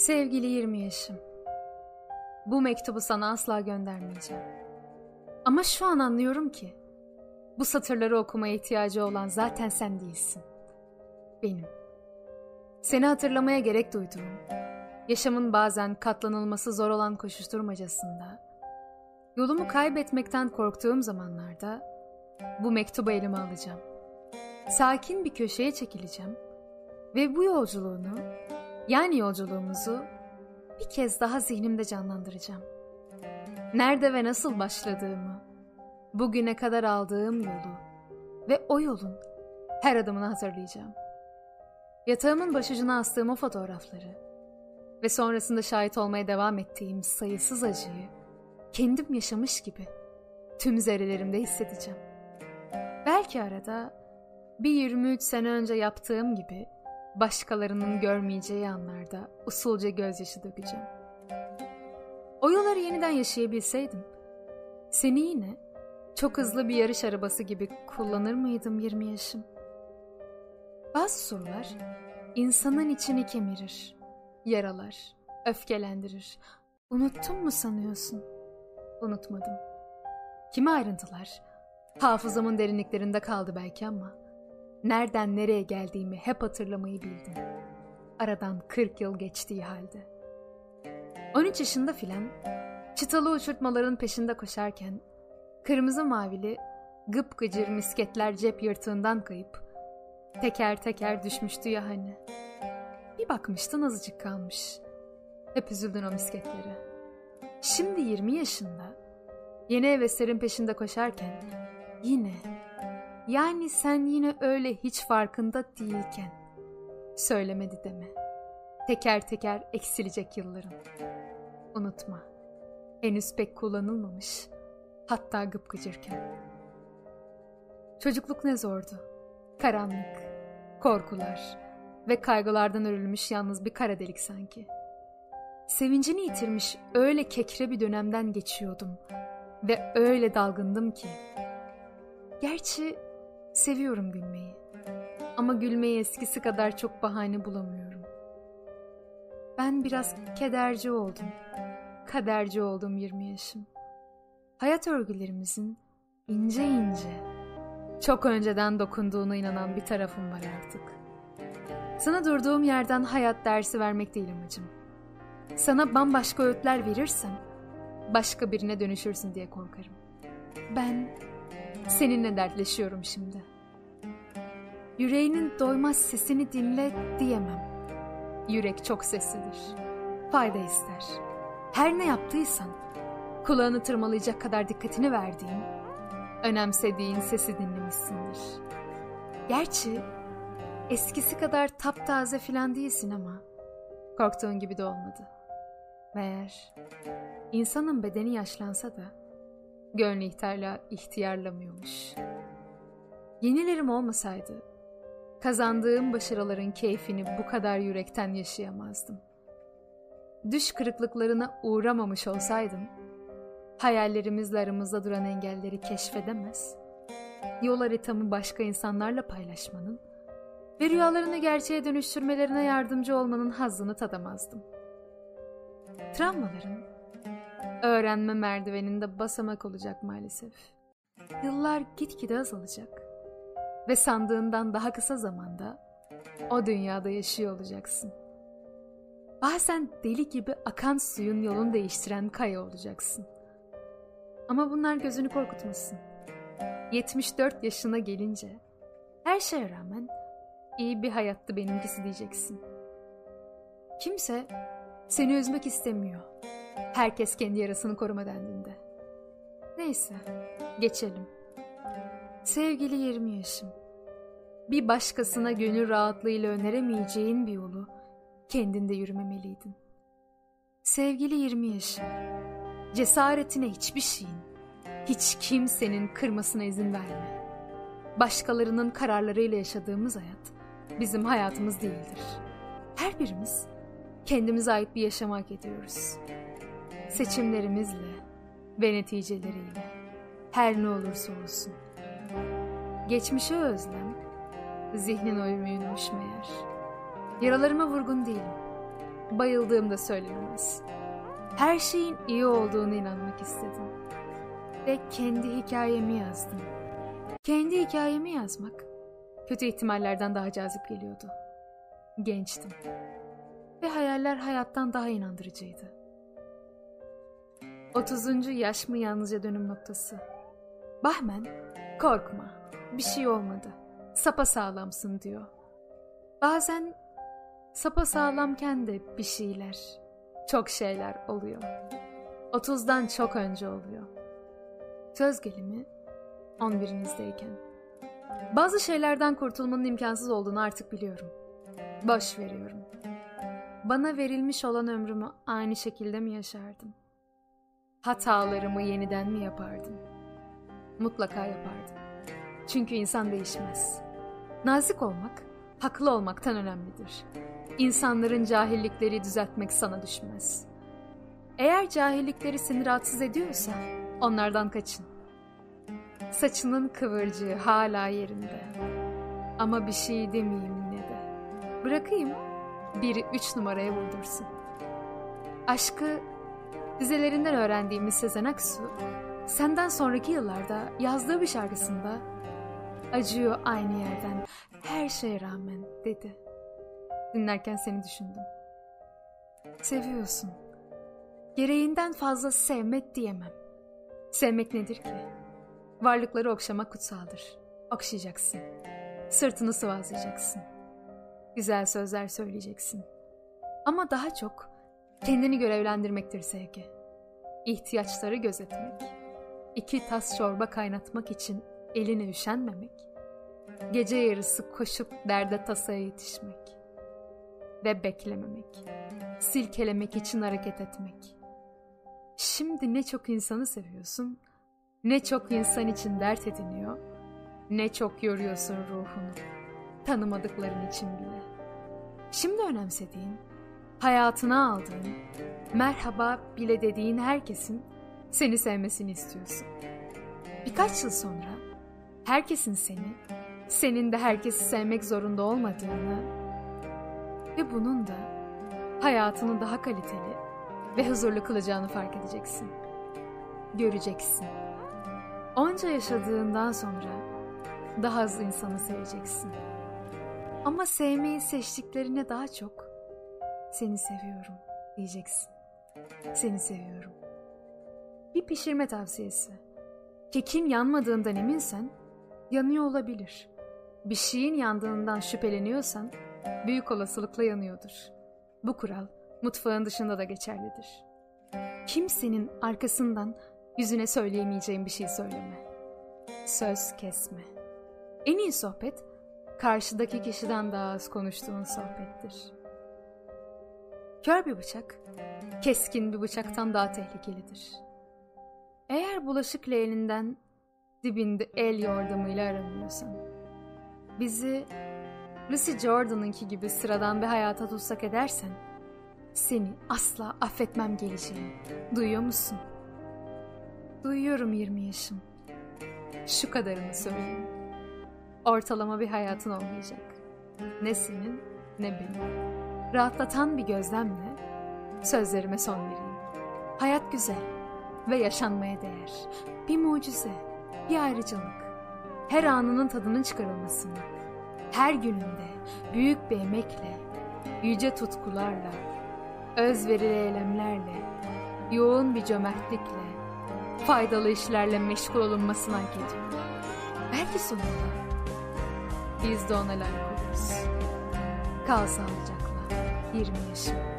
Sevgili 20 yaşım. Bu mektubu sana asla göndermeyeceğim. Ama şu an anlıyorum ki bu satırları okumaya ihtiyacı olan zaten sen değilsin. Benim. Seni hatırlamaya gerek duyduğum, yaşamın bazen katlanılması zor olan koşuşturmacasında, yolumu kaybetmekten korktuğum zamanlarda bu mektubu elime alacağım. Sakin bir köşeye çekileceğim ve bu yolculuğunu yani yolculuğumuzu bir kez daha zihnimde canlandıracağım. Nerede ve nasıl başladığımı, bugüne kadar aldığım yolu ve o yolun her adımını hatırlayacağım. Yatağımın başucuna astığım o fotoğrafları ve sonrasında şahit olmaya devam ettiğim sayısız acıyı kendim yaşamış gibi tüm zerrelerimde hissedeceğim. Belki arada bir 23 sene önce yaptığım gibi başkalarının görmeyeceği anlarda usulca gözyaşı dökeceğim. O yolları yeniden yaşayabilseydim, seni yine çok hızlı bir yarış arabası gibi kullanır mıydım 20 yaşım? Bazı sorular insanın içini kemirir, yaralar, öfkelendirir. Unuttun mu sanıyorsun? Unutmadım. Kimi ayrıntılar? Hafızamın derinliklerinde kaldı belki ama nereden nereye geldiğimi hep hatırlamayı bildim. Aradan 40 yıl geçtiği halde. 13 yaşında filan çıtalı uçurtmaların peşinde koşarken kırmızı mavili gıpgıcır misketler cep yırtığından kayıp teker teker düşmüştü ya hani. Bir bakmıştın azıcık kalmış. Hep üzüldün o misketlere. Şimdi 20 yaşında yeni heveslerin peşinde koşarken yine yani sen yine öyle hiç farkında değilken söylemedi deme. Teker teker eksilecek yılların. Unutma. Henüz pek kullanılmamış. Hatta gıpgıcırken. Çocukluk ne zordu. Karanlık, korkular ve kaygılardan örülmüş yalnız bir kara delik sanki. Sevincini yitirmiş öyle kekre bir dönemden geçiyordum ve öyle dalgındım ki. Gerçi seviyorum gülmeyi. Ama gülmeyi eskisi kadar çok bahane bulamıyorum. Ben biraz kederci oldum. Kaderci oldum 20 yaşım. Hayat örgülerimizin ince ince, çok önceden dokunduğuna inanan bir tarafım var artık. Sana durduğum yerden hayat dersi vermek değil amacım. Sana bambaşka öğütler verirsem, başka birine dönüşürsün diye korkarım. Ben seninle dertleşiyorum şimdi. Yüreğinin doymaz sesini dinle diyemem. Yürek çok seslidir. Fayda ister. Her ne yaptıysan, kulağını tırmalayacak kadar dikkatini verdiğin, önemsediğin sesi dinlemişsindir. Gerçi eskisi kadar taptaze filan değilsin ama korktuğun gibi de olmadı. Meğer insanın bedeni yaşlansa da gönlü ihtarla ihtiyarlamıyormuş. Yenilerim olmasaydı kazandığım başarıların keyfini bu kadar yürekten yaşayamazdım. Düş kırıklıklarına uğramamış olsaydım, hayallerimizle aramızda duran engelleri keşfedemez, yol haritamı başka insanlarla paylaşmanın ve rüyalarını gerçeğe dönüştürmelerine yardımcı olmanın hazzını tadamazdım. Travmaların öğrenme merdiveninde basamak olacak maalesef. Yıllar gitgide azalacak ve sandığından daha kısa zamanda o dünyada yaşıyor olacaksın. Bazen deli gibi akan suyun yolunu değiştiren kaya olacaksın. Ama bunlar gözünü korkutmasın. 74 yaşına gelince her şeye rağmen iyi bir hayattı benimkisi diyeceksin. Kimse seni üzmek istemiyor. Herkes kendi yarasını koruma dendinde. Neyse, geçelim. Sevgili 20 yaşım. Bir başkasına gönül rahatlığıyla öneremeyeceğin bir yolu kendinde yürümemeliydin. Sevgili 20 yaşım. Cesaretine hiçbir şeyin, hiç kimsenin kırmasına izin verme. Başkalarının kararlarıyla yaşadığımız hayat bizim hayatımız değildir. Her birimiz kendimize ait bir yaşam hak ediyoruz. Seçimlerimizle ve neticeleriyle her ne olursa olsun. Geçmişe özlem, zihnin uyumuymuş meğer. Yaralarıma vurgun değilim. Bayıldığım da söylenemez. Her şeyin iyi olduğunu inanmak istedim. Ve kendi hikayemi yazdım. Kendi hikayemi yazmak kötü ihtimallerden daha cazip geliyordu. Gençtim. Ve hayaller hayattan daha inandırıcıydı. 30. yaş mı yalnızca dönüm noktası? Bahmen, korkma, bir şey olmadı. Sapa sağlamsın diyor. Bazen sapa sağlamken de bir şeyler, çok şeyler oluyor. 30'dan çok önce oluyor. Söz gelimi 11'inizdeyken. Bazı şeylerden kurtulmanın imkansız olduğunu artık biliyorum. Boş veriyorum. Bana verilmiş olan ömrümü aynı şekilde mi yaşardım? Hatalarımı yeniden mi yapardım? Mutlaka yapardım. Çünkü insan değişmez. Nazik olmak, haklı olmaktan önemlidir. İnsanların cahillikleri düzeltmek sana düşmez. Eğer cahillikleri seni rahatsız ediyorsa onlardan kaçın. Saçının kıvırcığı hala yerinde. Ama bir şey demeyeyim yine de. Bırakayım biri üç numaraya vurdursun. Aşkı dizelerinden öğrendiğimiz Sezen Aksu, senden sonraki yıllarda yazdığı bir şarkısında acıyor aynı yerden her şeye rağmen dedi. Dinlerken seni düşündüm. Seviyorsun. Gereğinden fazla sevmek diyemem. Sevmek nedir ki? Varlıkları okşamak kutsaldır. Okşayacaksın. Sırtını sıvazlayacaksın. Güzel sözler söyleyeceksin. Ama daha çok kendini görevlendirmektir sevgi. İhtiyaçları gözetmek. İki tas çorba kaynatmak için eline üşenmemek. Gece yarısı koşup derde tasaya yetişmek. Ve beklememek. Silkelemek için hareket etmek. Şimdi ne çok insanı seviyorsun, ne çok insan için dert ediniyor, ne çok yoruyorsun ruhunu, tanımadıkların için bile. Şimdi önemsediğin, hayatına aldığın, merhaba bile dediğin herkesin seni sevmesini istiyorsun. Birkaç yıl sonra herkesin seni, senin de herkesi sevmek zorunda olmadığını ve bunun da hayatını daha kaliteli ve huzurlu kılacağını fark edeceksin. Göreceksin. Onca yaşadığından sonra daha az insanı seveceksin. Ama sevmeyi seçtiklerine daha çok seni seviyorum diyeceksin. Seni seviyorum. Bir pişirme tavsiyesi. Kekin yanmadığından eminsen yanıyor olabilir. Bir şeyin yandığından şüpheleniyorsan büyük olasılıkla yanıyordur. Bu kural mutfağın dışında da geçerlidir. Kimsenin arkasından yüzüne söyleyemeyeceğin bir şey söyleme. Söz kesme. En iyi sohbet karşıdaki kişiden daha az konuştuğun sohbettir. Kör bir bıçak, keskin bir bıçaktan daha tehlikelidir. Eğer bulaşık leğeninden dibinde el yordamıyla aranıyorsan, bizi Lucy Jordan'ınki gibi sıradan bir hayata tutsak edersen, seni asla affetmem geleceğini. Duyuyor musun? Duyuyorum 20 yaşım. Şu kadarını söyleyeyim. Ortalama bir hayatın olmayacak. Ne senin ne benim. Rahatlatan bir gözlemle sözlerime son vereyim. Hayat güzel ve yaşanmaya değer. Bir mucize, bir ayrıcalık. Her anının tadının çıkarılmasını, her gününde büyük bir emekle, yüce tutkularla, özverili eylemlerle, yoğun bir cömertlikle, faydalı işlerle meşgul olunmasını hak ediyor. Belki sonunda biz de ona layık oluruz. Kal sağlıcakla 20 yaşım.